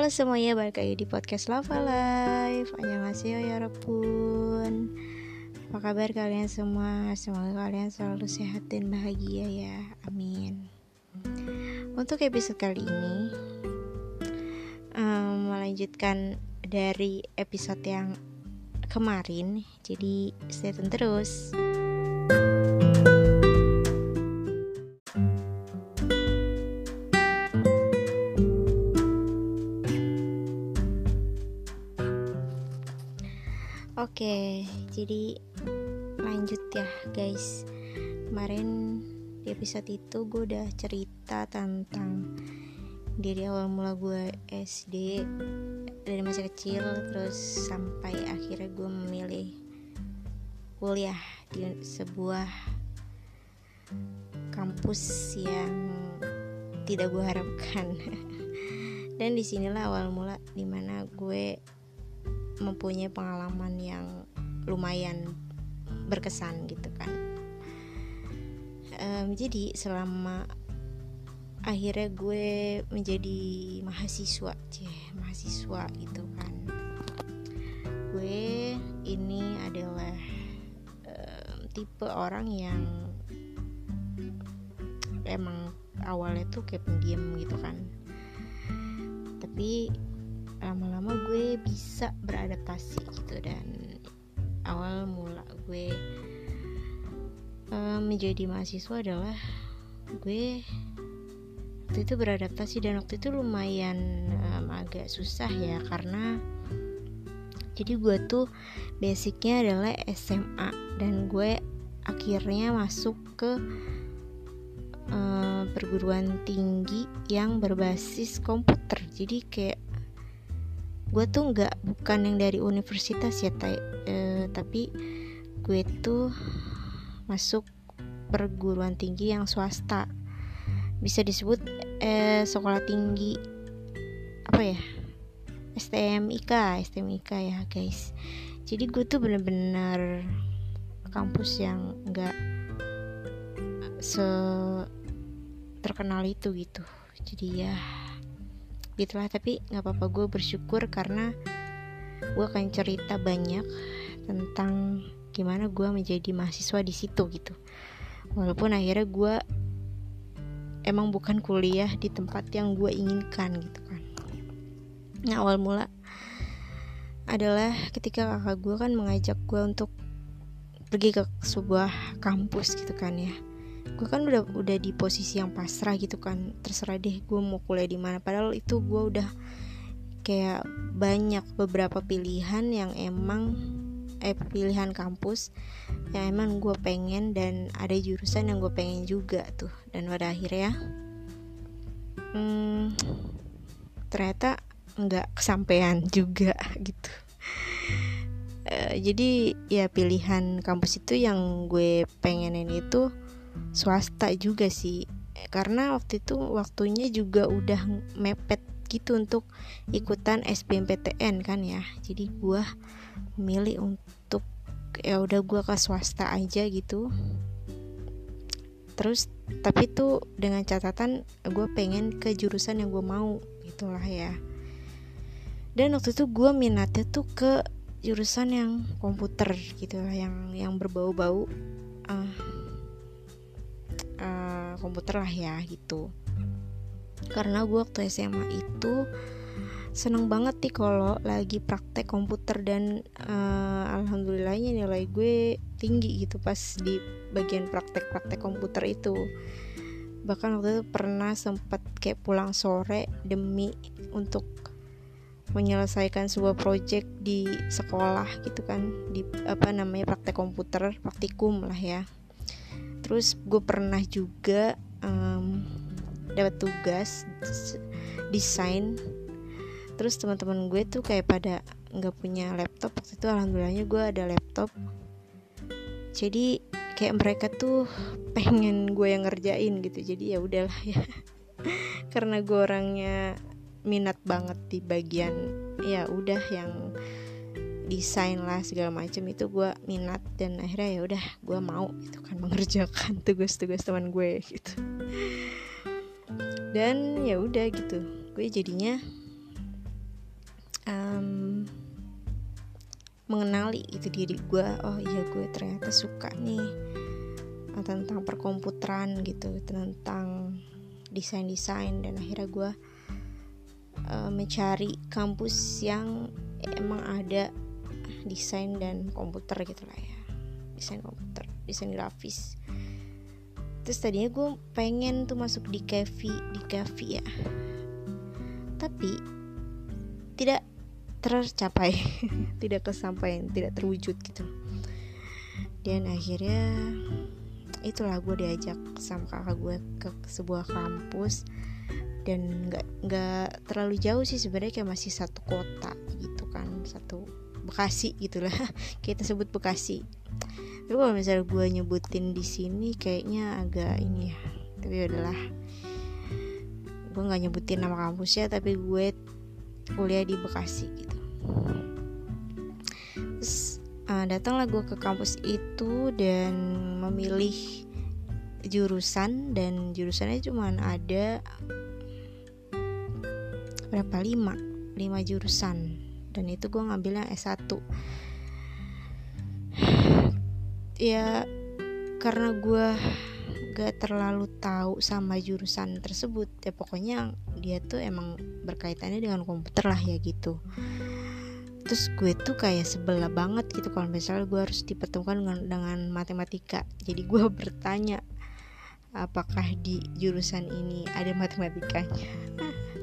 Halo semuanya, balik lagi di podcast Lava Life Annyeonghaseyo ya Repun Apa kabar kalian semua? Semoga kalian selalu sehat dan bahagia ya. Amin. Untuk episode kali ini um, Melanjutkan dari episode yang kemarin. Jadi stay tune terus jadi lanjut ya guys. Kemarin di episode itu gue udah cerita tentang dari awal mula gue SD dari masih kecil terus sampai akhirnya gue memilih kuliah di sebuah kampus yang tidak gue harapkan dan di sinilah awal mula di mana gue mempunyai pengalaman yang lumayan berkesan gitu kan. Um, jadi selama akhirnya gue menjadi mahasiswa ceh mahasiswa gitu kan. Gue ini adalah um, tipe orang yang emang awalnya tuh kayak pendiam gitu kan. Tapi lama-lama gue bisa beradaptasi gitu dan awal mula gue um, menjadi mahasiswa adalah gue waktu itu beradaptasi dan waktu itu lumayan um, agak susah ya karena jadi gue tuh basicnya adalah SMA dan gue akhirnya masuk ke uh, perguruan tinggi yang berbasis komputer. Jadi kayak gue tuh nggak bukan yang dari universitas ya tay, e, tapi gue tuh masuk perguruan tinggi yang swasta. Bisa disebut eh, sekolah tinggi apa ya STMIK STMIK ya guys. Jadi gue tuh bener-bener kampus yang nggak se terkenal itu gitu. Jadi ya gitulah. Tapi nggak apa-apa gue bersyukur karena gue akan cerita banyak tentang gimana gue menjadi mahasiswa di situ gitu. Walaupun akhirnya gue emang bukan kuliah di tempat yang gue inginkan gitu kan. Nah awal mula adalah ketika kakak gue kan mengajak gue untuk pergi ke sebuah kampus gitu kan ya. Gue kan udah udah di posisi yang pasrah gitu kan. Terserah deh gue mau kuliah di mana. Padahal itu gue udah kayak banyak beberapa pilihan yang emang eh pilihan kampus yang emang gue pengen dan ada jurusan yang gue pengen juga tuh. Dan pada akhirnya hmm, ternyata nggak kesampaian juga gitu. Uh, jadi ya pilihan kampus itu yang gue pengenin itu swasta juga sih. Karena waktu itu waktunya juga udah mepet gitu untuk ikutan SBMPTN kan ya. Jadi gua memilih untuk ya udah gua ke swasta aja gitu. Terus tapi tuh dengan catatan gue pengen ke jurusan yang gue mau itulah ya. Dan waktu itu gue minatnya tuh ke jurusan yang komputer gitu yang yang berbau-bau uh, uh, komputer lah ya gitu. Karena gue waktu SMA itu seneng banget nih kalau lagi praktek komputer dan uh, alhamdulillahnya nilai gue tinggi gitu pas di bagian praktek-praktek komputer itu. Bahkan waktu itu pernah sempat kayak pulang sore demi untuk menyelesaikan sebuah project di sekolah gitu kan di apa namanya praktek komputer praktikum lah ya. Terus gue pernah juga um, dapat tugas desain terus teman-teman gue tuh kayak pada nggak punya laptop. Waktu itu alhamdulillahnya gue ada laptop. Jadi kayak mereka tuh pengen gue yang ngerjain gitu. Jadi ya udahlah ya. Karena gue orangnya minat banget di bagian ya udah yang desain lah segala macam itu gue minat. Dan akhirnya ya udah gue mau itu kan mengerjakan tugas-tugas teman gue gitu. Dan ya udah gitu. Gue jadinya um, mengenali itu diri gue oh iya gue ternyata suka nih eh, tentang perkomputeran gitu tentang desain desain dan akhirnya gue uh, mencari kampus yang emang ada desain dan komputer gitu lah ya. Desain komputer desain grafis. Terus tadinya gue pengen tuh masuk di cafe di cafe ya. Tapi tidak tercapai tidak kesampaian tidak terwujud gitu. Dan akhirnya itulah gue diajak sama kakak gue ke sebuah kampus. Dan nggak nggak terlalu jauh sih sebenarnya kayak masih satu kota gitu kan satu Bekasi gitulah. Kita sebut Bekasi. Tapi kalau misalnya gue nyebutin di sini kayaknya agak ini ya. Tapi udahlah. Gue nggak nyebutin nama kampusnya tapi gue kuliah di Bekasi gitu terus uh, datanglah gue ke kampus itu dan memilih jurusan dan jurusannya cuma ada berapa? Lima. Lima jurusan. Dan itu gue ngambilnya S1 ya karena gue gak terlalu tahu sama jurusan tersebut ya pokoknya dia tuh emang berkaitannya dengan komputer lah ya gitu terus gue tuh kayak sebelah banget gitu kalau misalnya gue harus dipertemukan dengan, dengan matematika. Jadi gue bertanya apakah di jurusan ini ada matematikanya?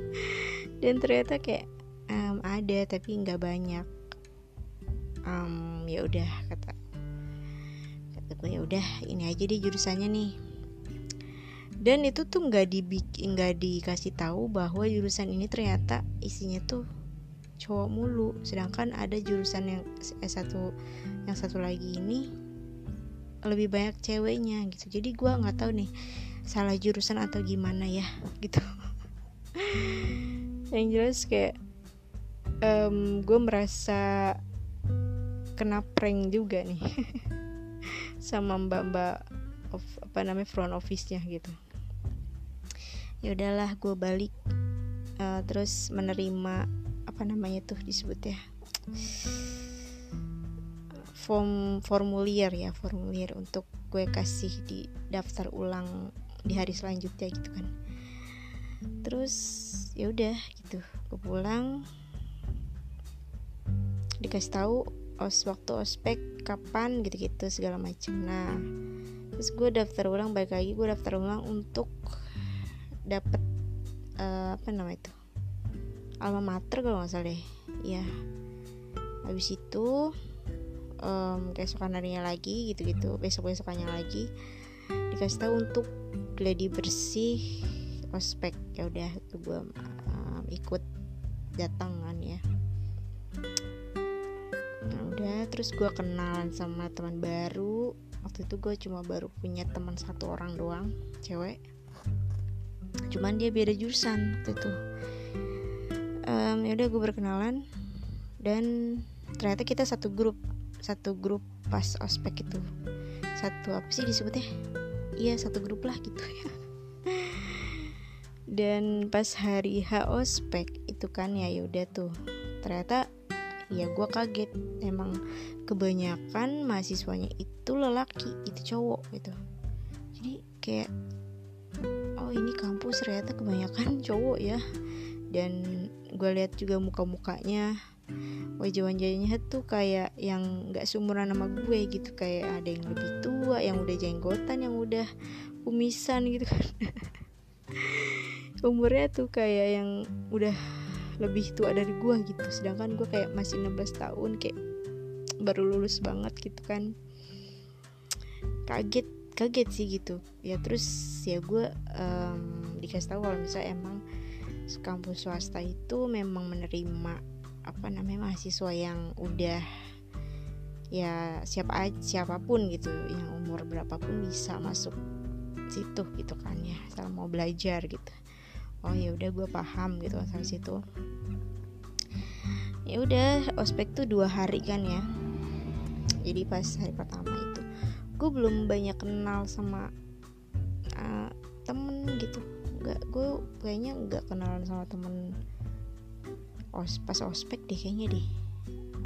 Dan ternyata kayak um, ada tapi nggak banyak. Um, ya udah kata kata gue ya udah ini aja deh jurusannya nih. Dan itu tuh nggak dibikin nggak dikasih tahu bahwa jurusan ini ternyata isinya tuh cowok mulu. Sedangkan ada jurusan yang S1 yang satu lagi ini lebih banyak ceweknya gitu. Jadi gue nggak tahu nih salah jurusan atau gimana ya gitu. Yang jelas kayak um, gue merasa kena prank juga nih sama mbak-mbak apa namanya front office-nya gitu. Ya udahlah gue balik uh, terus menerima apa namanya tuh disebut ya? Form formulir ya formulir untuk gue kasih di daftar ulang di hari selanjutnya gitu kan. Terus ya udah gitu gue pulang. Dikasih tahu os waktu ospek kapan gitu-gitu segala macam nah terus gue daftar ulang balik lagi gue daftar ulang untuk dapat uh, eh, apa namanya itu alma mater kalau nggak salah deh. Ya habis itu um, keesokan harinya lagi gitu-gitu besok besokannya lagi dikasih tahu untuk gladi bersih ospek. Ya udah gue um, ikut datang kan ya. Nah udah terus gue kenalan sama teman baru. Waktu itu gue cuma baru punya teman satu orang doang cewek. Cuman dia beda jurusan waktu itu um, ya udah gue berkenalan. Dan ternyata kita satu grup satu grup pas ospek itu. Satu apa sih disebutnya? Iya satu grup lah gitu ya. Dan pas hari H ospek itu kan ya yaudah tuh. Ternyata ya gue kaget. Emang kebanyakan mahasiswanya itu lelaki itu cowok gitu. Jadi kayak oh ini kampus ternyata kebanyakan cowok ya. Dan gue lihat juga muka-mukanya wajah-wajahnya tuh kayak yang nggak seumuran sama gue gitu kayak ada yang lebih tua yang udah jenggotan yang udah kumisan gitu kan. Umurnya tuh kayak yang udah lebih tua dari gue gitu sedangkan gue kayak masih 16 tahun kayak baru lulus banget gitu kan. Kaget kaget sih gitu. Ya terus ya gue um, dikasih tahu kalau misalnya emang kampus swasta itu memang menerima apa namanya mahasiswa yang udah ya siapa siapa pun gitu yang umur berapapun bisa masuk situ gitu kan ya asal mau belajar gitu. Oh ya udah gue paham gitu asal situ. Ya udah ospek tuh dua hari kan ya. Jadi pas hari pertama itu gue belum banyak kenal sama uh, temen gitu nggak gue kayaknya nggak kenalan sama temen os pas ospek deh kayaknya deh.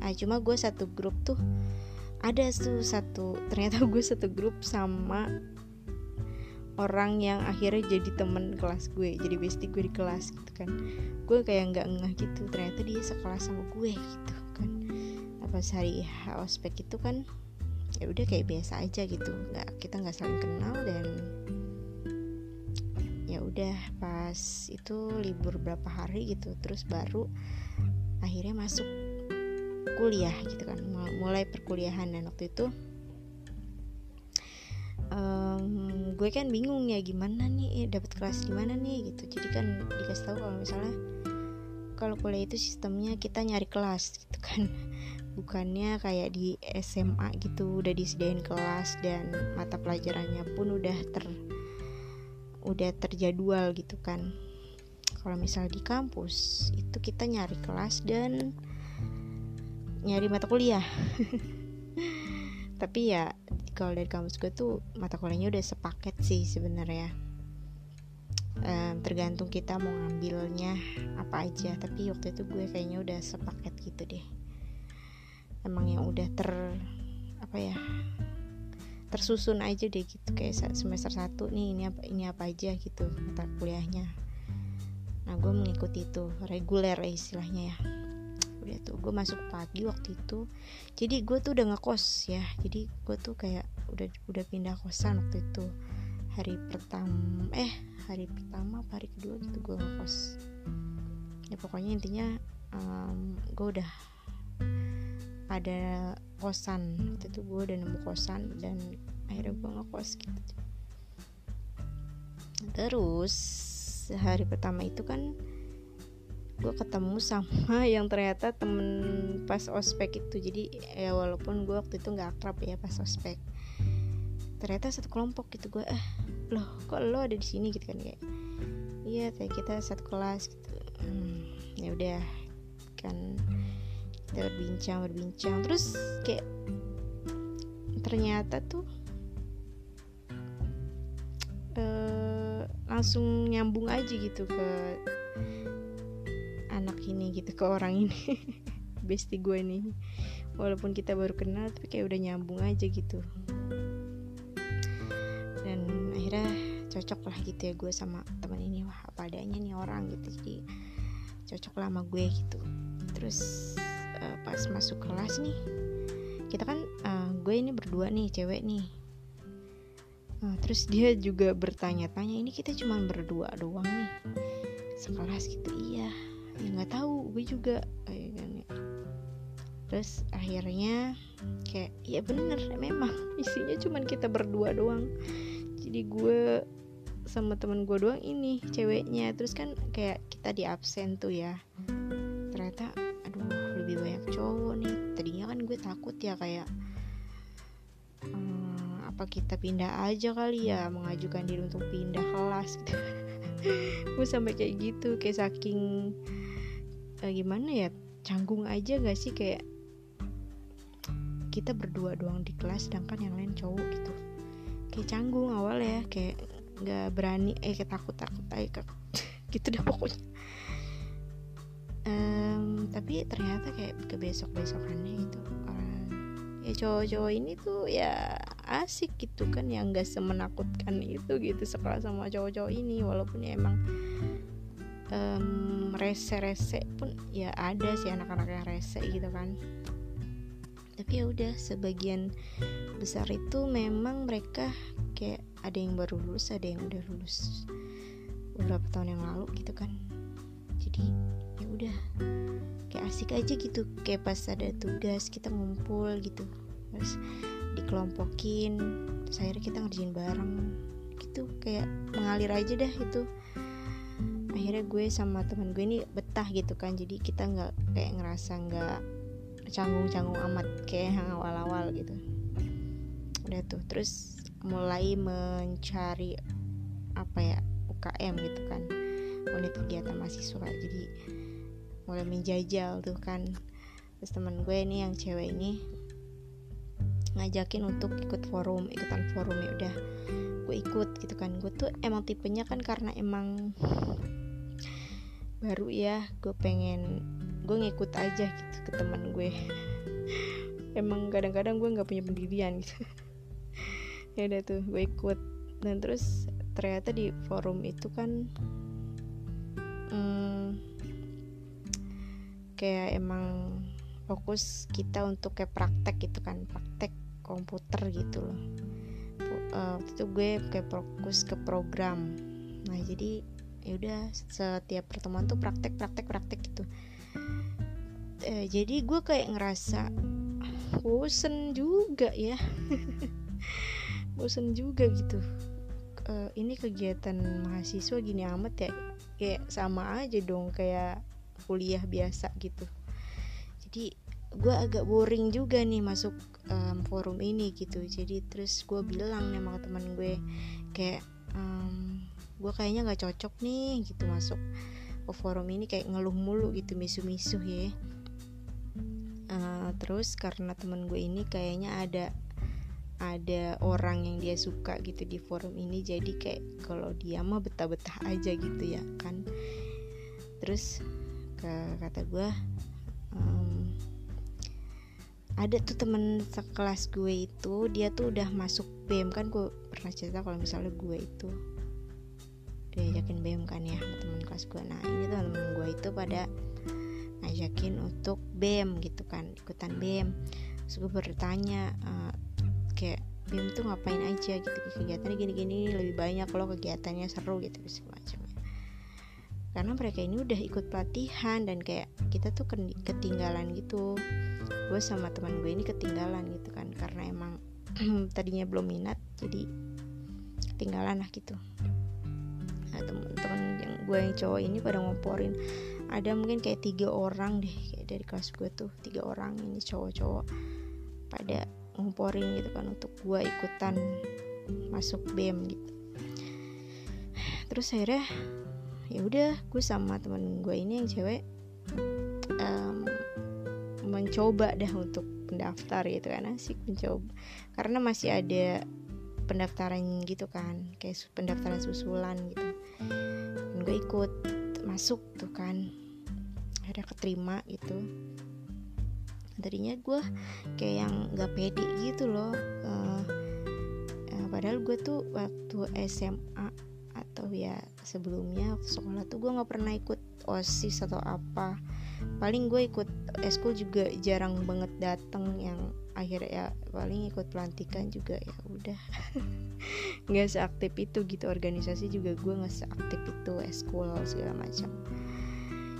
Ah cuma gue satu grup tuh ada tuh satu ternyata gue satu grup sama orang yang akhirnya jadi temen kelas gue jadi bestie gue di kelas gitu kan. Gue kayak nggak ngeh gitu ternyata dia sekelas sama gue gitu kan. Apa hari ospek itu kan ya udah kayak biasa aja gitu. Nggak kita nggak saling kenal dan udah pas itu libur berapa hari gitu terus baru akhirnya masuk kuliah gitu kan mulai perkuliahan. Dan waktu itu um, gue kan bingung ya gimana nih eh, dapat kelas di mana nih gitu. Jadi kan dikasih tahu kalau misalnya kalau kuliah itu sistemnya kita nyari kelas gitu kan. Bukannya kayak di SMA gitu udah disediain kelas dan mata pelajarannya pun udah ter udah terjadwal gitu kan. Kalau misal di kampus itu kita nyari kelas dan nyari mata kuliah. Tapi ya kalau dari kampus gue tuh mata kuliahnya udah sepaket sih sebenarnya. Um, tergantung kita mau ngambilnya apa aja. Tapi waktu itu gue kayaknya udah sepaket gitu deh. Emang yang udah ter apa ya tersusun aja deh gitu kayak semester 1 nih ini apa ini apa aja gitu mata kuliahnya. Nah gue mengikuti itu reguler istilahnya ya. Udah tuh gue masuk pagi waktu itu. Jadi gue tuh udah ngekos ya jadi gue tuh kayak udah udah pindah kosan waktu itu. Hari pertama eh hari pertama hari kedua gitu gue ngekos. Ya pokoknya intinya um, gue udah ada kosan. Waktu itu gue udah nemu kosan dan akhirnya gue ngekos gitu. Terus hari pertama itu kan gue ketemu sama yang ternyata temen pas ospek itu. Jadi ya walaupun gue waktu itu nggak akrab ya pas ospek ternyata satu kelompok gitu. Gue eh loh kok lo ada di sini? Gitu kan kayak iya kayak kita satu kelas gitu. Hmm, ya udah kan kita berbincang berbincang. Terus kayak ternyata tuh uh, langsung nyambung aja gitu ke anak ini gitu ke orang ini. Bestie gue nih walaupun kita baru kenal tapi kayak udah nyambung aja gitu. Dan akhirnya cocok lah gitu ya gue sama teman ini. Wah apa adanya nih orang gitu. Jadi cocok lah sama gue gitu. Terus pas masuk kelas nih. Kita kan uh, gue ini berdua nih cewek nih. Uh, terus dia juga bertanya-tanya ini kita cuma berdua doang nih? Sekelas gitu iya. Ya nggak tahu gue juga. Terus akhirnya kayak ya bener memang isinya cuma kita berdua doang. Jadi gue sama temen gue doang ini ceweknya. Terus kan kayak kita di absen tuh ya. Ternyata lebih banyak cowok nih. Tadinya kan gue takut ya kayak hmm, apa kita pindah aja kali ya mengajukan diri untuk pindah kelas. Gitu gue sampai kayak gitu kayak saking eh, gimana ya canggung aja gak sih? Kayak kita berdua doang di kelas sedangkan yang lain cowok gitu. Kayak canggung awal ya kayak nggak berani eh kayak takut takut aja gitu deh pokoknya um, tapi ternyata kayak ke besok besokannya gitu. Uh, ya cowok-cowok ini tuh ya asik gitu kan yang gak semenakutkan itu gitu sekolah sama cowok-cowok ini. Walaupun ya emang um, rese-rese pun ya ada sih anak-anak yang rese gitu kan. Tapi ya udah sebagian besar itu memang mereka kayak ada yang baru lulus ada yang udah lulus beberapa tahun yang lalu gitu kan. Jadi udah. Kayak asik aja gitu kayak pas ada tugas kita ngumpul gitu. Terus dikelompokin terus akhirnya kita ngerjain bareng. Gitu kayak mengalir aja dah itu. Akhirnya gue sama teman gue ini betah gitu kan jadi kita nggak kayak ngerasa nggak canggung-canggung amat kayak yang awal-awal gitu. Udah tuh terus mulai mencari apa ya UKM gitu kan. Unit kegiatan mahasiswa jadi mulai menjajal tuh kan. Terus teman gue ini yang cewek ini ngajakin untuk ikut forum ikutan forum ya udah. Gue ikut gitu kan. Gue tuh emang tipenya kan karena emang baru ya gue pengen gue ngikut aja gitu ke teman gue. Emang kadang-kadang gue nggak punya pendirian gitu. Ya udah tuh gue ikut. Dan terus ternyata di forum itu kan hmm, kayak emang fokus kita untuk kayak praktek gitu kan praktek komputer gitu loh. Uh, waktu itu gue kayak fokus ke program. Nah jadi ya udah setiap pertemuan tuh praktek praktek praktek gitu. Uh, jadi gue kayak ngerasa bosen juga ya. Bosen juga gitu. Uh, ini kegiatan mahasiswa gini amat ya. Kayak sama aja dong kayak kuliah biasa gitu. Jadi gue agak boring juga nih masuk um, forum ini gitu. Jadi terus gue bilang sama teman gue kayak um, gue kayaknya nggak cocok nih gitu masuk ke forum ini kayak ngeluh mulu gitu misu-misu ya. Uh, terus karena teman gue ini kayaknya ada ada orang yang dia suka gitu di forum ini jadi kayak kalau dia mah betah-betah aja gitu ya kan. Terus ke kata gue um, ada tuh temen sekelas gue itu dia tuh udah masuk BEM kan gue pernah cerita kalau misalnya gue itu diajakin BEM kan ya teman kelas gue nah ini teman-teman gue itu pada ngajakin untuk BEM gitu kan ikutan BEM terus gue bertanya uh, kayak BEM tuh ngapain aja? Gitu kegiatannya gini-gini lebih banyak loh kegiatannya seru gitu. semacamnya karena mereka ini udah ikut pelatihan dan kayak kita tuh ketinggalan gitu. Gue sama teman gue ini ketinggalan gitu kan karena emang tadinya belum minat jadi ketinggalan lah gitu. Nah teman-teman yang gue yang cowok ini pada ngomporin ada mungkin kayak tiga orang deh kayak dari kelas gue tuh tiga orang ini cowok-cowok pada ngomporin gitu kan untuk gue ikutan masuk BEM gitu. Terus akhirnya ya udah gue sama temen gue ini yang cewek um, mencoba dah untuk pendaftar gitu kan asik mencoba. Karena masih ada pendaftaran gitu kan kayak pendaftaran susulan gitu. Dan gue ikut masuk tuh kan ada keterima gitu. Tadinya gue kayak yang gak pede gitu loh uh, padahal gue tuh waktu SMA atau ya sebelumnya sekolah tuh gue nggak pernah ikut osis atau apa. Paling gue ikut eskul juga jarang banget dateng yang akhirnya ya paling ikut pelantikan juga ya udah. Nggak seaktif itu gitu organisasi juga gue nggak seaktif itu eskul segala macam.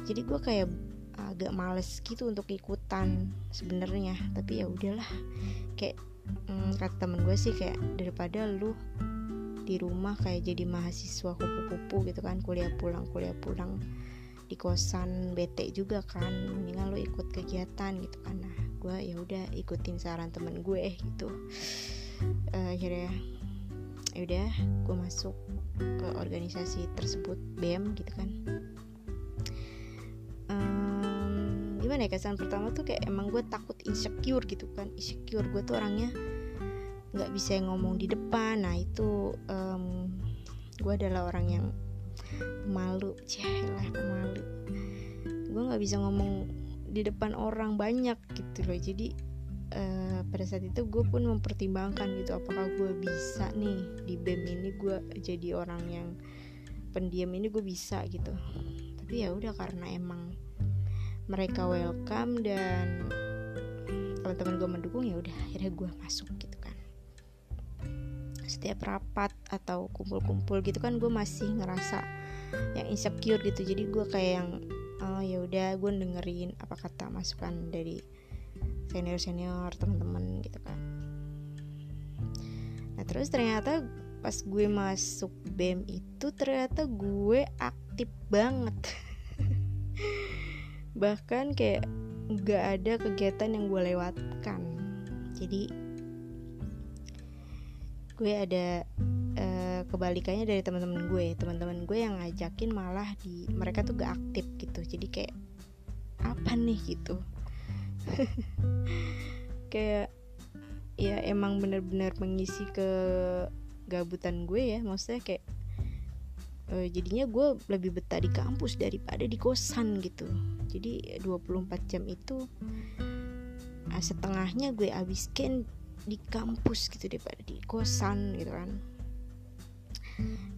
Jadi gue kayak agak males gitu untuk ikutan sebenarnya tapi ya udahlah. Kayak hmm, kata temen gue sih kayak daripada lu di rumah kayak jadi mahasiswa kupu-kupu gitu kan kuliah pulang kuliah pulang di kosan bete juga kan mendingan lo ikut kegiatan gitu kan. Nah gue ya udah ikutin saran temen gue gitu. Uh, akhirnya ya udah gue masuk ke organisasi tersebut BEM gitu kan. Um, gimana ya kesan pertama tuh kayak emang gue takut insecure gitu kan. Insecure gue tuh orangnya nggak bisa ngomong di depan. Nah itu um, gue adalah orang yang malu lah malu gue nggak bisa ngomong di depan orang banyak gitu loh. Jadi uh, pada saat itu gue pun mempertimbangkan gitu apakah gue bisa nih di bem ini gue jadi orang yang pendiam ini gue bisa gitu. Tapi ya udah karena emang mereka welcome dan teman-teman gue mendukung ya udah akhirnya gue masuk gitu setiap rapat atau kumpul-kumpul gitu kan gue masih ngerasa yang insecure gitu. Jadi gue kayak yang oh ya udah gue dengerin apa kata masukan dari senior senior teman-teman gitu kan. Nah terus ternyata pas gue masuk bem itu ternyata gue aktif banget. Bahkan kayak gak ada kegiatan yang gue lewatkan. Jadi gue ada uh, kebalikannya dari teman-teman gue. Teman-teman gue yang ngajakin malah di mereka tuh gak aktif gitu. Jadi kayak apa nih? gitu. Kayak ya emang bener-bener mengisi ke gabutan gue ya. Maksudnya kayak uh, jadinya gue lebih betah di kampus daripada di kosan gitu. Jadi 24 jam itu uh, setengahnya gue habiskan di kampus gitu daripada di kosan gitu kan.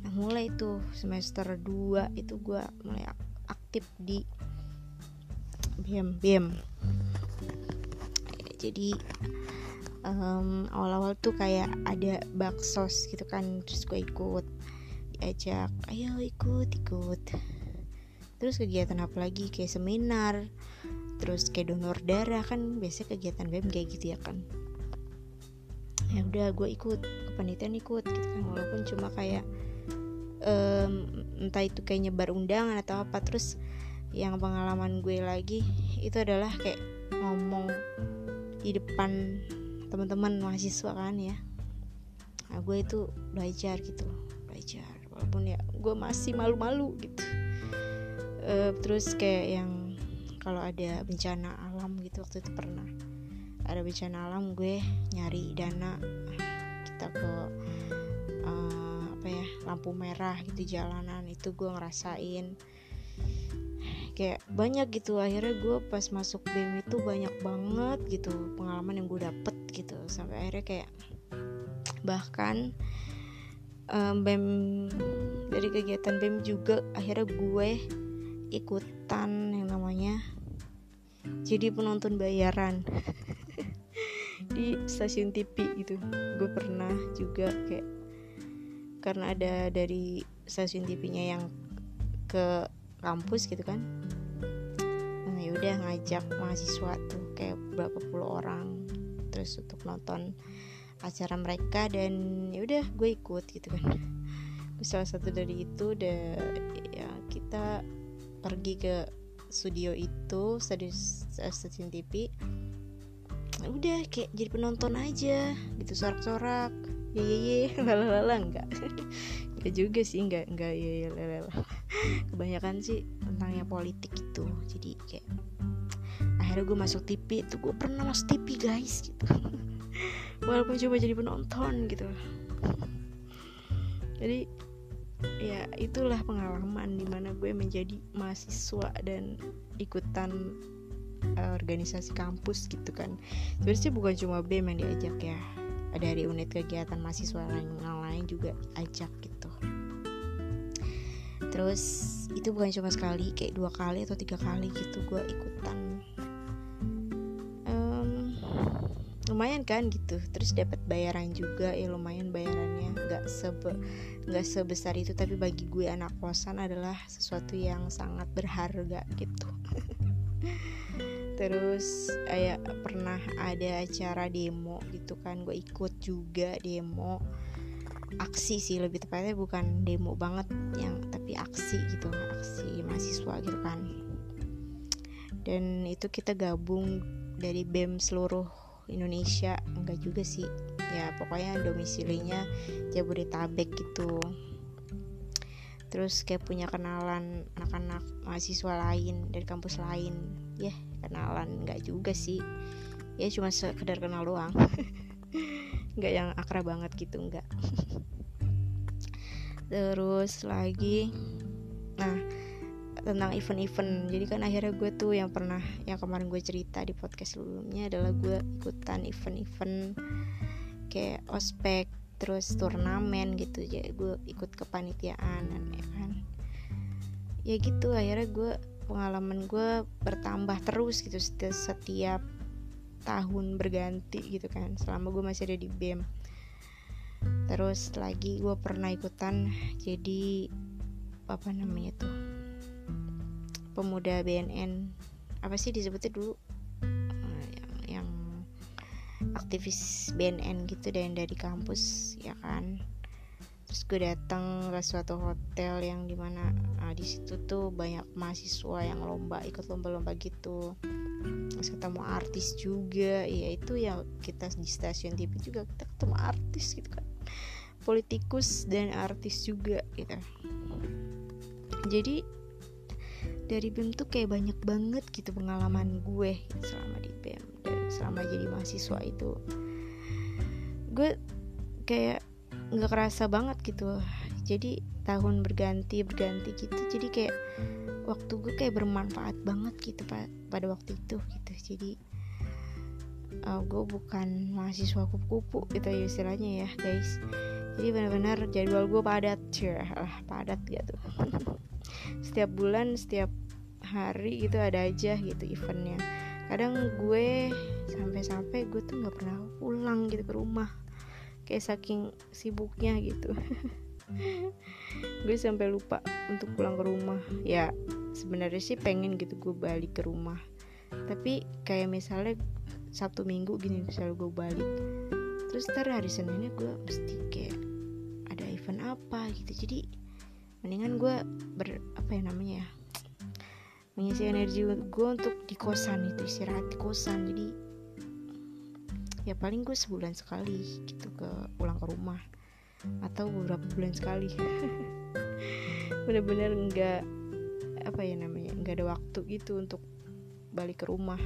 Nah mulai tuh semester 2 itu gue mulai aktif di BM BM jadi um, awal-awal tuh kayak ada baksos gitu kan terus gue ikut diajak ayo ikut ikut. Terus kegiatan apa lagi? Kayak seminar terus kayak donor darah kan biasanya kegiatan BEM kayak gitu ya kan ya udah gue ikut kepanitiaan ikut gitu kan. Walaupun cuma kayak um, entah itu kayak nyebar undangan atau apa terus yang pengalaman gue lagi itu adalah kayak ngomong di depan teman-teman mahasiswa kan ya. Nah gue itu belajar gitu belajar. Walaupun ya gue masih malu-malu gitu. Uh, terus kayak yang kalau ada bencana alam gitu waktu itu pernah ada bencana alam gue nyari dana. Kita ke uh, apa ya lampu merah gitu jalanan. Itu gue ngerasain. Kayak banyak gitu. Akhirnya gue pas masuk BEM itu banyak banget gitu pengalaman yang gue dapet gitu. Sampai akhirnya kayak bahkan um, BEM dari kegiatan BEM juga akhirnya gue ikutan yang namanya jadi penonton bayaran di stasiun TV gitu. Gue pernah juga kayak karena ada dari stasiun TV-nya yang ke kampus gitu kan. Nah yaudah ngajak mahasiswa tuh kayak berapa puluh orang terus untuk nonton acara mereka dan yaudah gue ikut gitu kan. Salah satu dari itu udah ya kita pergi ke studio itu stasiun TV udah kayak jadi penonton aja gitu sorak-sorak. Ye ye ye lalala enggak. Enggak juga sih enggak enggak ye ye lalala kebanyakan sih tentangnya politik itu jadi kayak akhirnya gue masuk TV tuh gue pernah masuk TV guys gitu. Walaupun cuma jadi penonton gitu. Jadi ya itulah pengalaman di mana gue menjadi mahasiswa dan ikutan uh, organisasi kampus gitu kan. Sebenarnya bukan cuma BEM yang diajak ya. Dari unit kegiatan mahasiswa lain lain juga ajak gitu. Terus itu bukan cuma sekali kayak dua kali atau tiga kali gitu gue ikutan. Lumayan kan gitu. Terus dapat bayaran juga ya lumayan bayarannya. Nggak sebe nggak sebesar itu tapi bagi gue anak kosan adalah sesuatu yang sangat berharga gitu terus kayak pernah ada acara demo gitu kan gue ikut juga demo. Aksi sih lebih tepatnya bukan demo banget yang tapi aksi gitu aksi mahasiswa gitu kan. Dan itu kita gabung dari BEM seluruh Indonesia enggak juga sih. Ya pokoknya domisilinya Jabodetabek gitu. Terus kayak punya kenalan anak-anak mahasiswa lain dari kampus lain ya kenalan. Enggak juga sih. Ya cuma sekedar kenal doang. Nggak yang akrab banget gitu enggak terus lagi nah tentang event-event. Jadi kan akhirnya gue tuh yang pernah yang kemarin gue cerita di podcast sebelumnya adalah gue ikutan event-event kayak ospek terus turnamen gitu. Jadi gue ikut kepanitiaan ya kan. Ya gitu akhirnya gue pengalaman gue bertambah terus gitu setiap tahun berganti gitu kan selama gue masih ada di BEM terus lagi gue pernah ikutan jadi apa namanya tuh pemuda BNN apa sih disebutnya dulu? Uh, yang, yang aktivis BNN gitu dan dari kampus ya kan terus gue datang ke suatu hotel yang di mana nah, di situ tuh banyak mahasiswa yang lomba ikut lomba-lomba gitu. Terus ketemu artis juga. Ya itu ya kita di stasiun TV juga kita ketemu artis gitu kan. Politikus dan artis juga gitu. Jadi dari BEM tuh kayak banyak banget gitu pengalaman gue selama di BEM dan selama jadi mahasiswa itu. Gue kayak nggak kerasa banget gitu. Jadi tahun berganti berganti gitu. Jadi kayak waktu gue kayak bermanfaat banget gitu pada waktu itu gitu. Jadi uh, gue bukan mahasiswa kupu-kupu gitu ya istilahnya ya guys. Jadi benar-benar jadwal gue padat lah padat gitu. Setiap bulan setiap hari gitu ada aja gitu eventnya. Kadang gue sampai-sampai gue tuh nggak pernah pulang gitu ke rumah kayak saking sibuknya gitu. Gue sampai lupa untuk pulang ke rumah. Ya sebenarnya sih pengen gitu gue balik ke rumah. Tapi kayak misalnya Sabtu Minggu gini misalnya gue balik. Terus ntar hari Seninnya gue mesti kayak ada event apa gitu. Jadi mendingan gue ber apa ya namanya ya mengisi energi gue untuk di kosan itu istirahat di kosan. Jadi ya paling gue sebulan sekali gitu ke pulang ke rumah. Atau beberapa bulan sekali. Bener-bener nggak apa ya namanya nggak ada waktu gitu untuk balik ke rumah.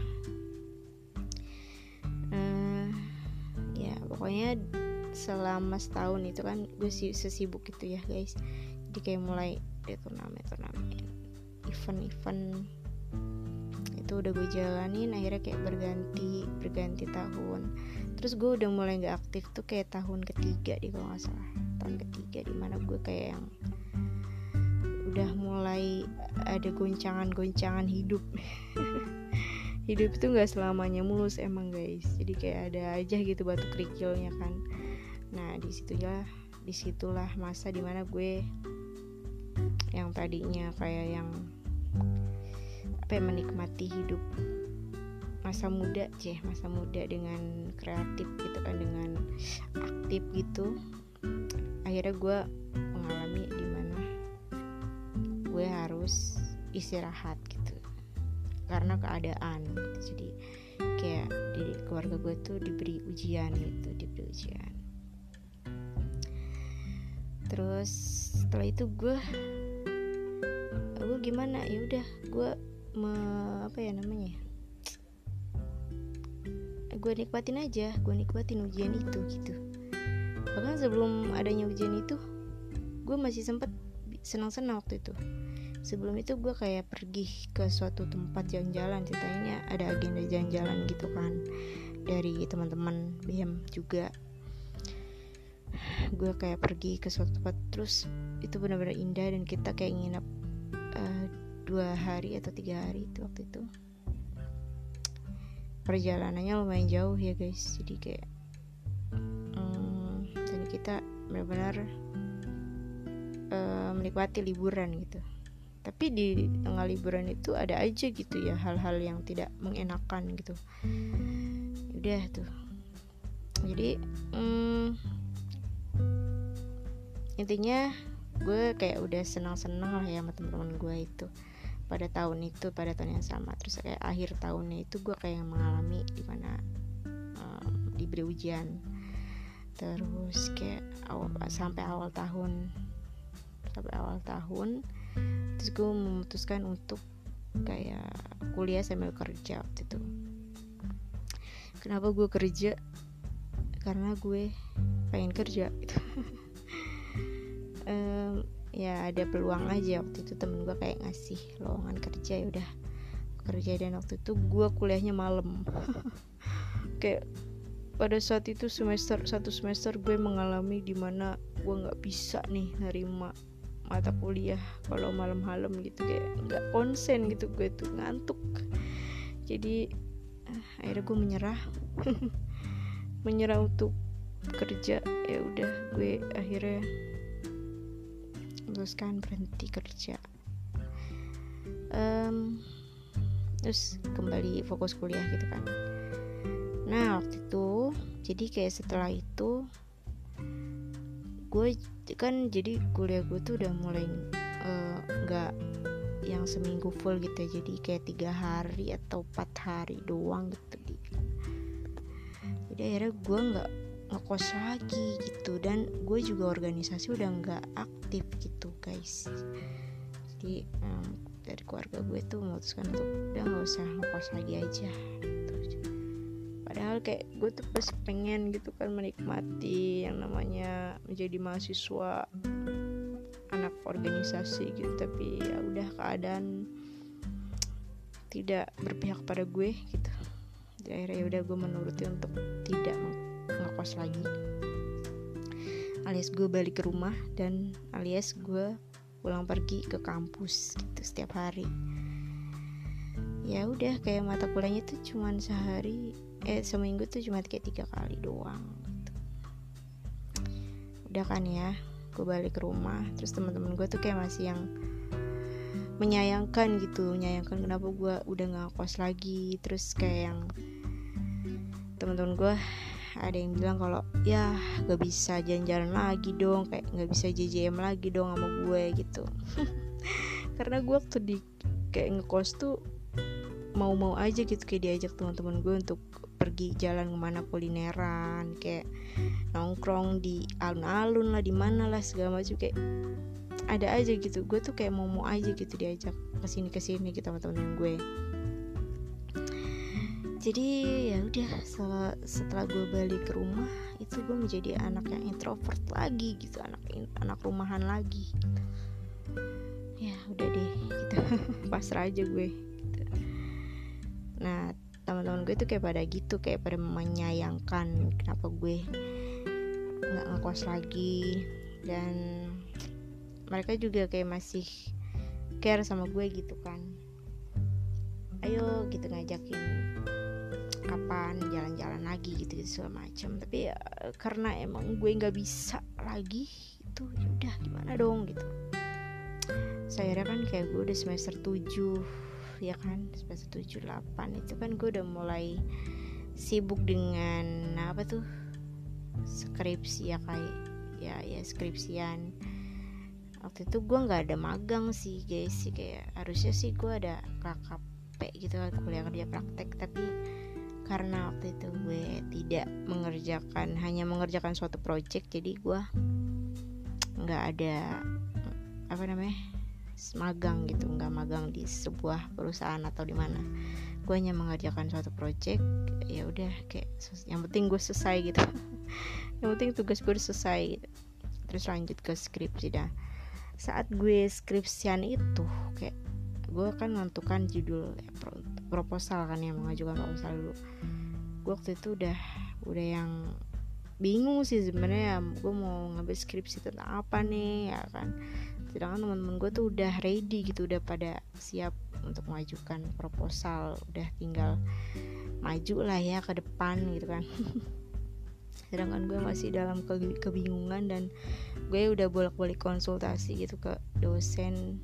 Uh, ya pokoknya selama setahun itu kan gue sesibuk itu ya guys. Jadi kayak mulai ada turnamen turnamen event-event itu udah gue jalanin akhirnya kayak berganti berganti tahun. Terus gue udah mulai nggak aktif tuh kayak tahun ketiga di kalau nggak salah. Tahun ketiga di mana gue kayak yang udah mulai ada goncangan-goncangan hidup. Hidup itu nggak selamanya mulus emang guys. Jadi kayak ada aja gitu batu kerikilnya kan. Nah di situlah di situlah masa di mana gue yang tadinya kayak yang ya menikmati hidup masa muda ceh masa muda dengan kreatif gitu kan dengan aktif gitu. Akhirnya gue mengalami di mana gue harus istirahat gitu karena keadaan gitu. jadi kayak di keluarga gue tuh diberi ujian gitu diberi ujian. Terus setelah itu gue gue gimana? Ya udah gue me, apa ya namanya gue nikmatin aja gue nikmatin ujian itu gitu. Bahkan sebelum adanya ujian itu gue masih sempet senang-senang waktu itu. Sebelum itu gue kayak pergi ke suatu tempat jalan-jalan ceritanya ada agenda jalan-jalan gitu kan dari teman-teman BM juga. Gue kayak pergi ke suatu tempat terus itu benar-benar indah dan kita kayak nginep uh, dua hari atau tiga hari itu waktu itu. Perjalanannya lumayan jauh ya guys. Jadi kayak um, dan kita benar-benar uh, menikmati liburan gitu. Tapi di tengah liburan itu ada aja gitu ya hal-hal yang tidak mengenakan gitu. Udah tuh. Jadi um, intinya gue kayak udah senang-senang lah ya sama teman-teman gue itu pada tahun itu pada tahun yang sama. Terus kayak akhir tahunnya itu gue kayak mengalami di mana um, diberi ujian. Terus kayak awal, sampai awal tahun sampai awal tahun terus gue memutuskan untuk kayak kuliah sambil kerja waktu itu. Kenapa gue kerja? Karena gue pengen kerja gitu. Um, ya ada peluang aja. Waktu itu temen gue kayak ngasih lowongan kerja ya udah. Kerja dan waktu itu gue kuliahnya malam. Kayak pada saat itu semester satu semester gue mengalami di mana gue nggak bisa nih nerima mata kuliah kalau malam-malam gitu. Kayak nggak konsen gitu gue tuh ngantuk. Jadi eh, akhirnya gue menyerah. Menyerah untuk kerja ya udah. Gue akhirnya memutuskan berhenti kerja. Um, terus kembali fokus kuliah gitu kan. Nah waktu itu jadi kayak setelah itu gue kan jadi kuliah gue tuh udah mulai eh, nggak uh, yang seminggu full gitu ya. Jadi kayak tiga hari atau empat hari doang gitu jadi akhirnya gue nggak ngekos lagi gitu. Dan gue juga organisasi udah nggak aktif gitu guys. Jadi um, dari keluarga gue tuh memutuskan untuk udah nggak usah ngekos lagi aja gitu. padahal kayak gue tuh pas pengen gitu kan menikmati yang namanya menjadi mahasiswa organisasi gitu. Tapi ya udah keadaan tidak berpihak pada gue gitu. Jadi akhirnya ya udah gue menuruti untuk tidak ngekos lagi. Alias gue balik ke rumah dan alias gue pulang pergi ke kampus gitu setiap hari ya udah kayak mata kuliahnya tuh cuman sehari eh seminggu tuh cuma kayak tiga kali doang gitu. udah kan ya gue balik ke rumah terus teman-teman gue tuh kayak masih yang menyayangkan gitu menyayangkan kenapa gue udah nggak kos lagi terus kayak yang teman-teman gue ada yang bilang kalau ya gak bisa jalan-jalan lagi dong kayak nggak bisa JJM lagi dong sama gue gitu. Karena gue waktu di kayak ngekos tuh mau-mau aja gitu kayak diajak teman-teman gue untuk pergi jalan ke mana kulineran kayak nongkrong di alun-alun lah di mana lah segala macam kayak ada aja gitu. Gue tuh kayak mau mau aja gitu diajak ke sini ke sini gitu sama temen gue jadi ya udah setelah, setelah gue balik ke rumah itu gue menjadi anak yang introvert lagi gitu anak anak rumahan lagi. Ya udah deh gitu. Pasrah aja gue gitu. nah teman-teman gue tuh kayak pada gitu kayak pada menyayangkan kenapa gue nggak ngekos lagi. Dan mereka juga kayak masih care sama gue gitu kan. Ayo gitu ngajakin kapan jalan-jalan lagi gitu gitu segala macam tapi ya karena emang gue nggak bisa lagi itu ya udah gimana dong gitu. Saya kan kayak gue udah semester 7 ya kan? Semester 7 8 itu kan gue udah mulai sibuk dengan apa tuh? Skripsi ya kayak ya ya skripsian. Waktu itu gue nggak ada magang sih guys sih kayak harusnya sih gue ada KKP gitu kan kuliah kerja praktek. Tapi karena waktu itu gue tidak mengerjakan hanya mengerjakan suatu project jadi gue nggak ada apa namanya magang gitu nggak magang di sebuah perusahaan atau di mana. Gue hanya mengerjakan suatu project ya udah kayak yang penting gue selesai gitu. Yang penting tugas gue selesai gitu. terus lanjut ke skripsi dah. Saat gue skripsian itu kayak gue kan menentukan judul ya, proposal kan yang mengajukan proposal dulu. Gue waktu itu udah udah yang bingung sih sebenarnya gue mau ngambil skripsi tentang apa nih ya kan. Sedangkan teman-teman gue tuh udah ready gitu udah pada siap untuk mengajukan proposal. Udah tinggal maju lah ya ke depan gitu kan. Sedangkan gue masih dalam ke kebingungan dan gue udah bolak-balik konsultasi gitu ke dosen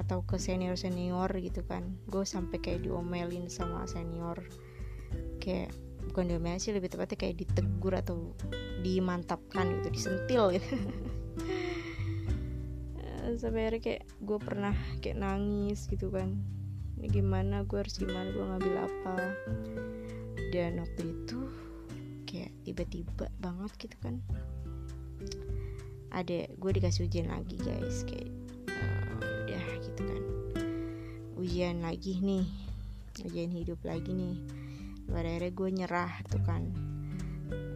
atau ke senior senior gitu kan. Gue sampai kayak diomelin sama senior. Kayak bukan diomelin sih lebih tepatnya kayak ditegur atau dimantapkan gitu disentil gitu. Sampai akhirnya kayak gue pernah kayak nangis gitu kan. Ini gimana gue harus gimana gue ngambil apa? Dan waktu itu kayak tiba-tiba banget gitu kan. Ada gue dikasih ujian lagi guys kayak gitu kan. Ujian lagi nih. Ujian hidup lagi nih. Pada akhirnya gue nyerah tuh kan.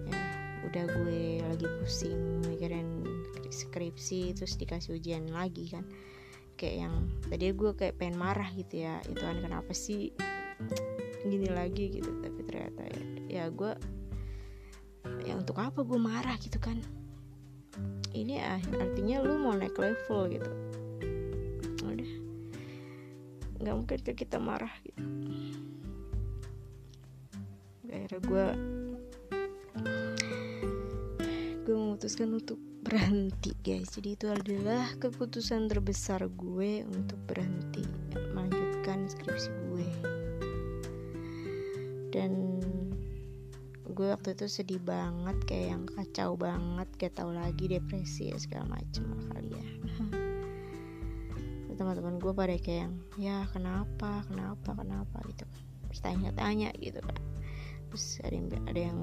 Ya udah gue lagi pusing mikirin skripsi terus dikasih ujian lagi kan. Kayak yang tadi gue kayak pengen marah gitu ya. Itu kan kenapa sih gini lagi gitu. Tapi ternyata ya, ya gue ya untuk apa gue marah gitu kan? Ini ah, artinya lu mau naik level gitu nggak mungkin ke kita marah gitu. Akhirnya gue gue memutuskan untuk berhenti guys. Jadi itu adalah keputusan terbesar gue untuk berhenti melanjutkan skripsi gue. Dan gue waktu itu sedih banget kayak yang kacau banget kayak tau lagi depresi ya segala macem kali ya teman-teman gue pada kayak yang ya kenapa kenapa kenapa? gitu kan. Terus tanya-tanya gitu kan. Terus ada yang ada yang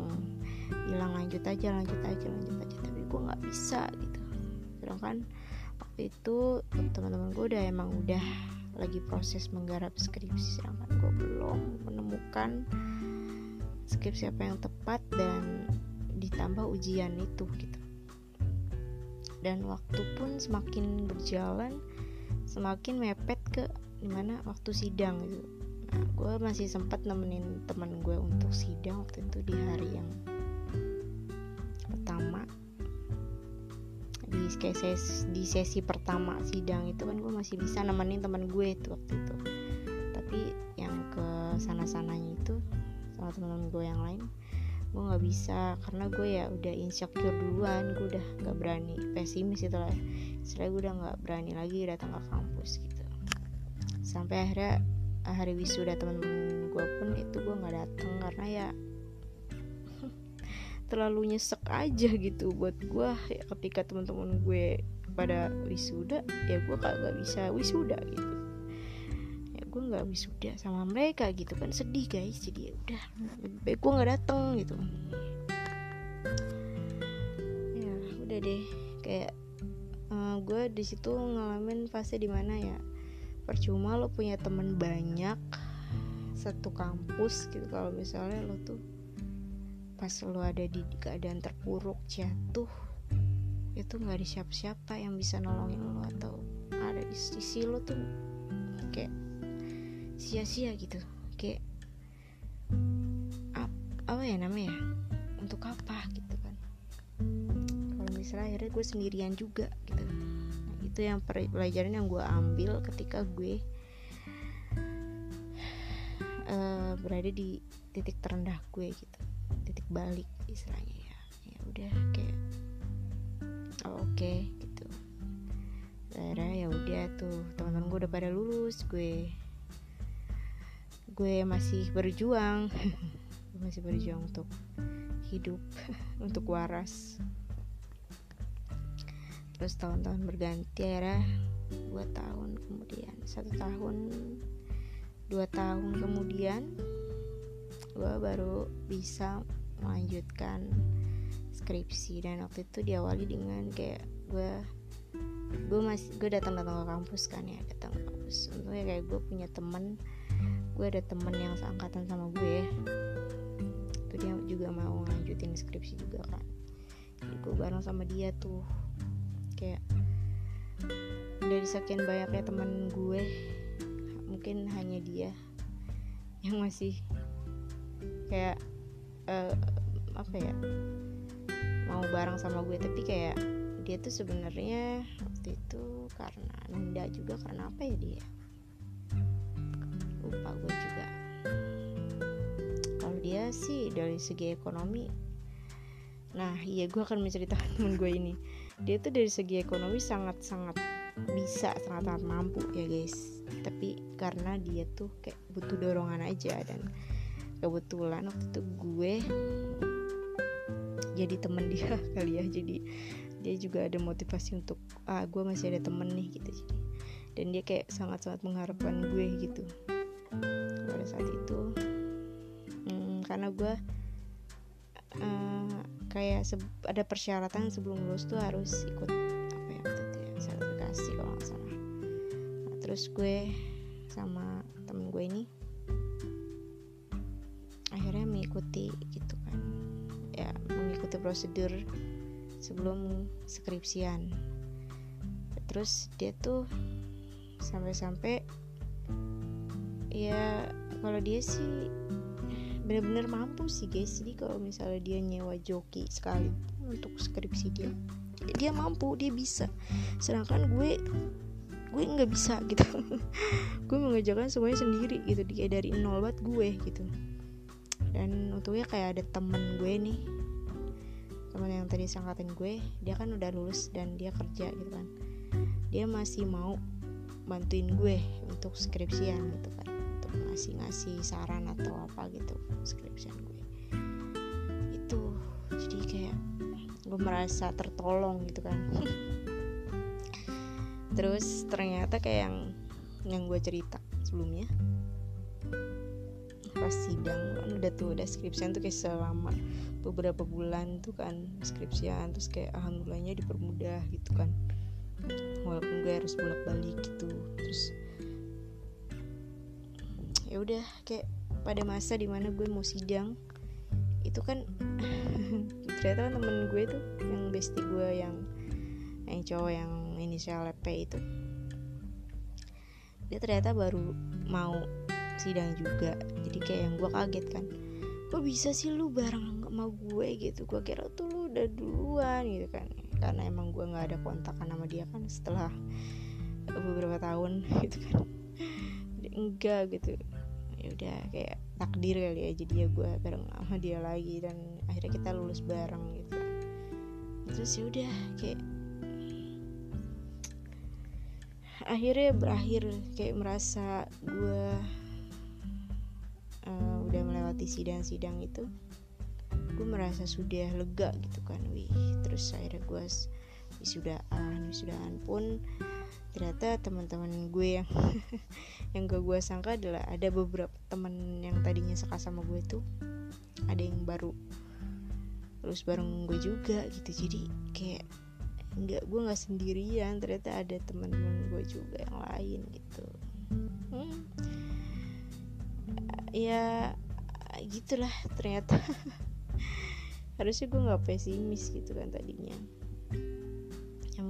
bilang lanjut aja lanjut aja lanjut aja. Tapi gue nggak bisa gitu. Sedangkan waktu itu teman-teman gue udah emang udah lagi proses menggarap skripsi sedangkan gue belum menemukan skripsi apa yang tepat dan ditambah ujian itu gitu. Dan waktu pun semakin berjalan semakin mepet ke di mana waktu sidang gitu. Nah gue masih sempat nemenin teman gue untuk sidang waktu itu di hari yang pertama. Di sesi, di sesi pertama sidang itu kan gue masih bisa nemenin teman gue itu waktu itu. Tapi yang ke sana sananya itu sama teman-teman gue yang lain gue nggak bisa karena gue ya udah insecure duluan gue udah nggak berani pesimis itu lah setelah gue udah nggak berani lagi datang ke kampus gitu. Sampai akhirnya hari wisuda teman-teman gue pun itu gue nggak datang karena ya terlalu nyesek aja gitu buat gue ya ketika teman-teman gue pada wisuda ya gue kagak bisa wisuda gitu. Gue nggak wisuda sama mereka gitu. Kan sedih guys. Jadi ya udah baik gue nggak dateng gitu. Ya udah deh. Kayak uh, eh, gue di situ ngalamin fase di mana ya percuma lo punya temen banyak satu kampus gitu. Kalau misalnya lo tuh pas lo ada di keadaan terpuruk jatuh itu nggak ada siapa-siapa yang bisa nolongin lo atau ada di sisi lo tuh kayak sia-sia gitu. Kayak ap, apa ya namanya untuk apa gitu misalnya akhirnya gue sendirian juga gitu. Nah, itu yang pelajaran yang gue ambil ketika gue uh, berada di titik terendah gue gitu. Titik balik istilahnya ya. Ya udah kayak oh, oke okay, gitu. Akhirnya ya udah tuh teman-teman gue udah pada lulus gue gue masih berjuang. Masih berjuang untuk hidup untuk waras terus tahun-tahun berganti era dua tahun kemudian satu tahun dua tahun kemudian gue baru bisa melanjutkan skripsi. Dan waktu itu diawali dengan kayak gue gue masih gue datang datang ke kampus kan ya datang ke kampus. Untungnya kayak gue punya temen gue ada temen yang seangkatan sama gue itu dia juga mau lanjutin skripsi juga kan. Jadi gue bareng sama dia tuh kayak dari sekian banyaknya temen gue mungkin hanya dia yang masih kayak uh, apa ya mau bareng sama gue. Tapi kayak dia tuh sebenarnya waktu itu karena nunda juga karena apa ya dia? Lupa gue juga. Kalau dia sih dari segi ekonomi nah iya gue akan menceritakan temen gue ini dia tuh dari segi ekonomi sangat sangat bisa sangat sangat mampu ya guys. Tapi karena dia tuh kayak butuh dorongan aja dan kebetulan waktu itu gue jadi temen dia kali ya. Jadi dia juga ada motivasi untuk ah gue masih ada temen nih gitu. Dan dia kayak sangat sangat mengharapkan gue gitu. Pada saat itu hmm, karena gue uh, kayak ada persyaratan sebelum lulus tuh harus ikut apa ya ya sertifikasi kalau nggak salah. Nah, terus gue sama temen gue ini akhirnya mengikuti gitu kan. Ya mengikuti prosedur sebelum skripsian. Terus dia tuh sampai-sampai ya kalau dia sih bener-bener mampu sih guys. Jadi kalau misalnya dia nyewa joki sekali untuk skripsi dia dia mampu dia bisa. Sedangkan gue gue nggak bisa gitu. Gue mengerjakan semuanya sendiri gitu dia dari nol banget gue gitu. Dan untungnya kayak ada temen gue nih. Teman yang tadi sangkatin gue dia kan udah lulus dan dia kerja gitu kan. Dia masih mau bantuin gue untuk skripsian gitu kan ngasih-ngasih saran atau apa gitu skripsian gue. Itu jadi kayak gue merasa tertolong gitu kan. Terus ternyata kayak yang yang gue cerita sebelumnya pas sidang kan udah tuh udah skripsian tuh kayak selama beberapa bulan tuh kan skripsian terus kayak alhamdulillahnya dipermudah gitu kan. Walaupun gue harus bolak balik gitu terus ya udah kayak pada masa di mana gue mau sidang itu kan ternyata kan temen gue tuh yang bestie gue yang yang cowok yang inisial P itu. Dia ternyata baru mau sidang juga jadi kayak yang gue kaget kan kok bisa sih lu bareng sama gue? Gitu. Gue kira tuh lu udah duluan gitu kan karena emang gue nggak ada kontakan sama dia kan setelah beberapa tahun gitu kan. Enggak gitu ya udah kayak takdir kali ya jadi ya gue bareng sama dia lagi dan akhirnya kita lulus bareng gitu. Terus ya udah kayak akhirnya berakhir kayak merasa gue uh, udah melewati sidang-sidang itu gue merasa sudah lega gitu kan wih. Terus akhirnya gue wisudaan wisudaan pun ternyata teman-teman gue yang yang gak gue sangka adalah ada beberapa teman yang tadinya suka sama gue tuh ada yang baru terus bareng gue juga gitu. Jadi kayak nggak gue nggak sendirian ternyata ada teman-teman gue juga yang lain gitu. Hmm. ya gitulah ternyata. Harusnya gue nggak pesimis gitu kan tadinya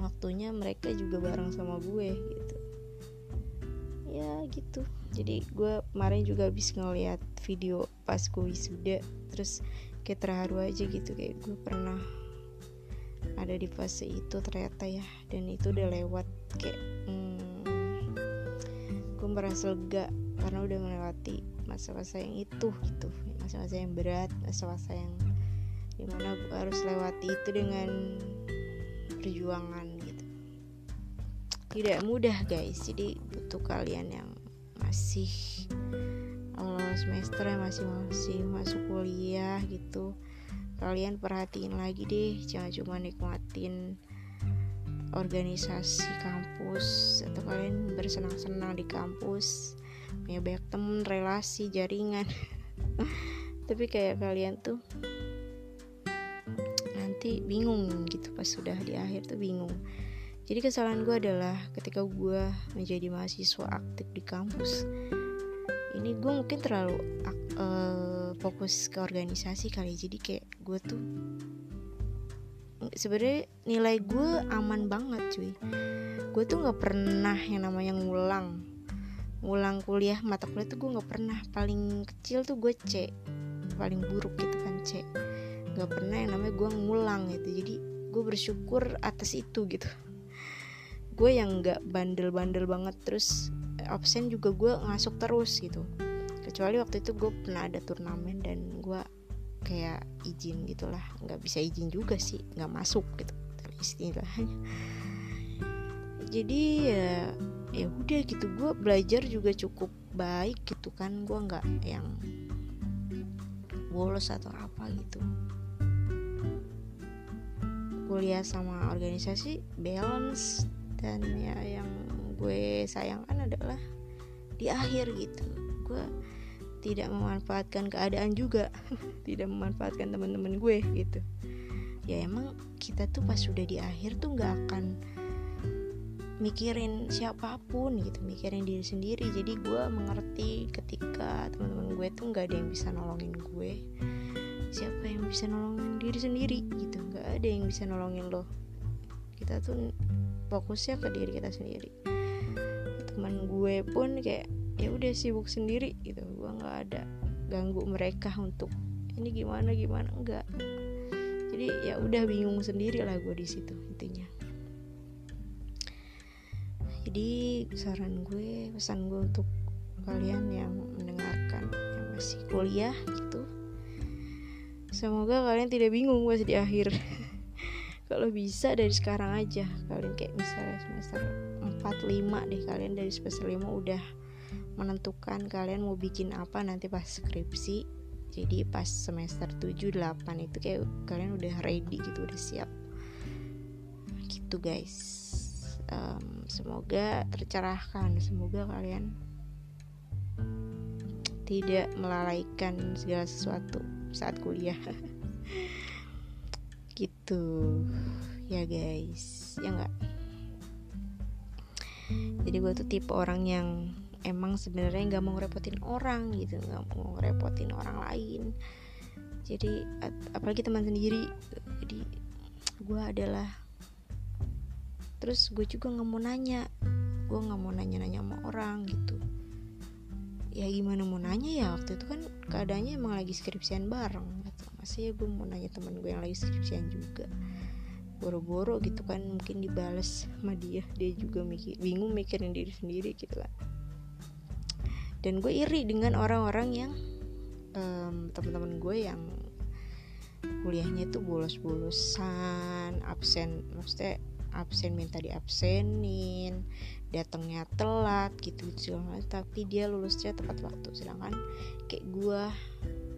waktunya mereka juga bareng sama gue gitu. Ya gitu. Jadi gue kemarin juga habis ngeliat video pas gue wisuda terus kayak terharu aja gitu kayak gue pernah ada di fase itu ternyata ya. Dan itu udah lewat kayak hmm, gue merasa lega karena udah melewati masa-masa yang itu gitu. Masa-masa yang berat masa-masa yang di mana gue harus lewati itu dengan perjuangan tidak mudah guys. Jadi butuh kalian yang masih awal semester masih masih masuk kuliah gitu. Kalian perhatiin lagi deh jangan cuma nikmatin organisasi kampus atau kalian bersenang-senang di kampus punya banyak temen relasi jaringan. Tapi kayak kalian tuh nanti bingung gitu pas sudah di akhir tuh bingung jadi kesalahan gue adalah ketika gue menjadi mahasiswa aktif di kampus ini gue mungkin terlalu uh, fokus ke organisasi kali jadi kayak gue tuh sebenarnya nilai gue aman banget cuy. Gue tuh nggak pernah yang namanya ngulang. Ngulang kuliah mata kuliah tuh gue nggak pernah. Paling kecil tuh gue C paling buruk gitu kan C. Nggak pernah yang namanya gue ngulang gitu. Jadi gue bersyukur atas itu gitu gue yang nggak bandel-bandel banget terus absen juga gue ngasuk terus gitu. Kecuali waktu itu gue pernah ada turnamen dan gue kayak izin gitulah. Nggak bisa izin juga sih nggak masuk gitu istilahnya. Jadi ya ya udah gitu. Gue belajar juga cukup baik gitu kan. Gue nggak yang bolos atau apa gitu. Kuliah sama organisasi balance dan ya yang gue sayangkan adalah di akhir gitu. Gue tidak memanfaatkan keadaan juga. Tidak memanfaatkan teman-teman gue gitu. Ya emang kita tuh pas sudah di akhir tuh nggak akan mikirin siapa pun gitu mikirin diri sendiri. Jadi gue mengerti ketika teman-teman gue tuh nggak ada yang bisa nolongin gue. Siapa yang bisa nolongin diri sendiri gitu? Nggak ada yang bisa nolongin lo. Kita tuh fokusnya ke diri kita sendiri. Teman gue pun kayak ya udah sibuk sendiri gitu. Gue nggak ada ganggu mereka untuk ini gimana gimana? Enggak jadi ya udah bingung sendiri lah gue di situ intinya. Jadi saran gue pesan gue untuk kalian yang mendengarkan yang masih kuliah gitu. Semoga kalian tidak bingung pas di akhir kalau bisa dari sekarang aja. Kalian kayak misalnya semester 4 5 deh kalian dari semester 5 udah menentukan kalian mau bikin apa nanti pas skripsi. Jadi pas semester 7 8 itu kayak kalian udah ready gitu udah siap. Gitu guys. Um, semoga tercerahkan semoga kalian tidak melalaikan segala sesuatu saat kuliah gitu. Ya guys. Ya enggak jadi gue tuh tipe orang yang emang sebenarnya nggak mau ngerepotin orang gitu nggak mau ngerepotin orang lain. Jadi apalagi teman sendiri. Jadi gue adalah terus gue juga nggak mau nanya. Gue nggak mau nanya-nanya sama orang gitu. Ya gimana mau nanya ya? Waktu itu kan keadaannya emang lagi skripsian bareng masih gue mau nanya teman gue yang lagi skripsian juga. Boro-boro gitu kan mungkin dibales sama dia. Dia juga mikir bingung mikirin diri sendiri gitu kan dan gue iri dengan orang-orang yang um, teman-teman gue yang kuliahnya itu bolos-bolosan absen maksudnya absen minta diabsenin datangnya telat gitu gitu tapi dia lulusnya tepat waktu. Sedangkan kayak gue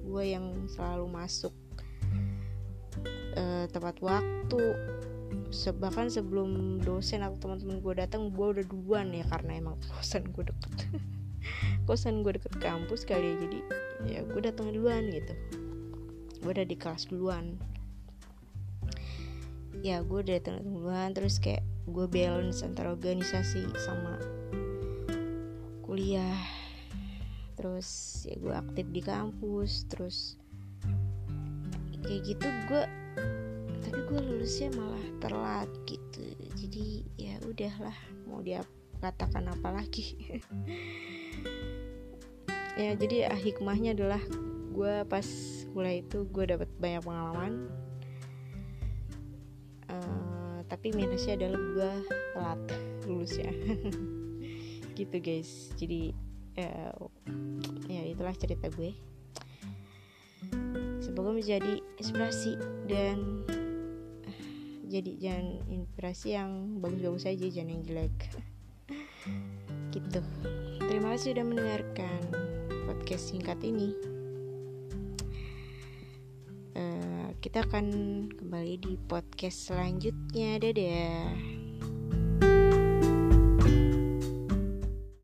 gue yang selalu masuk uh, tepat waktu. Bahkan sebelum dosen atau teman-teman gue datang gue udah duluan ya karena emang kosan gue deket. Kosan gue deket kampus kali ya jadi ya gue datang duluan gitu. Gue udah di kelas duluan. Ya gue udah datang duluan terus kayak gue balance antara organisasi sama kuliah terus ya gue aktif di kampus terus kayak gitu gue tapi gue lulusnya malah telat gitu. Jadi ya udahlah mau dia katakan apa lagi. Ya jadi ah, hikmahnya adalah gue pas kuliah itu gue dapat banyak pengalaman. Uh, tapi minusnya adalah gue telat lulusnya. Gitu guys. Jadi uh, ya itulah cerita gue. Semoga menjadi inspirasi dan uh, jadi jangan inspirasi yang bagus-bagus aja jangan yang jelek. Gitu. Terima kasih sudah mendengarkan podcast singkat ini. Uh, kita akan kembali di podcast selanjutnya. Dadah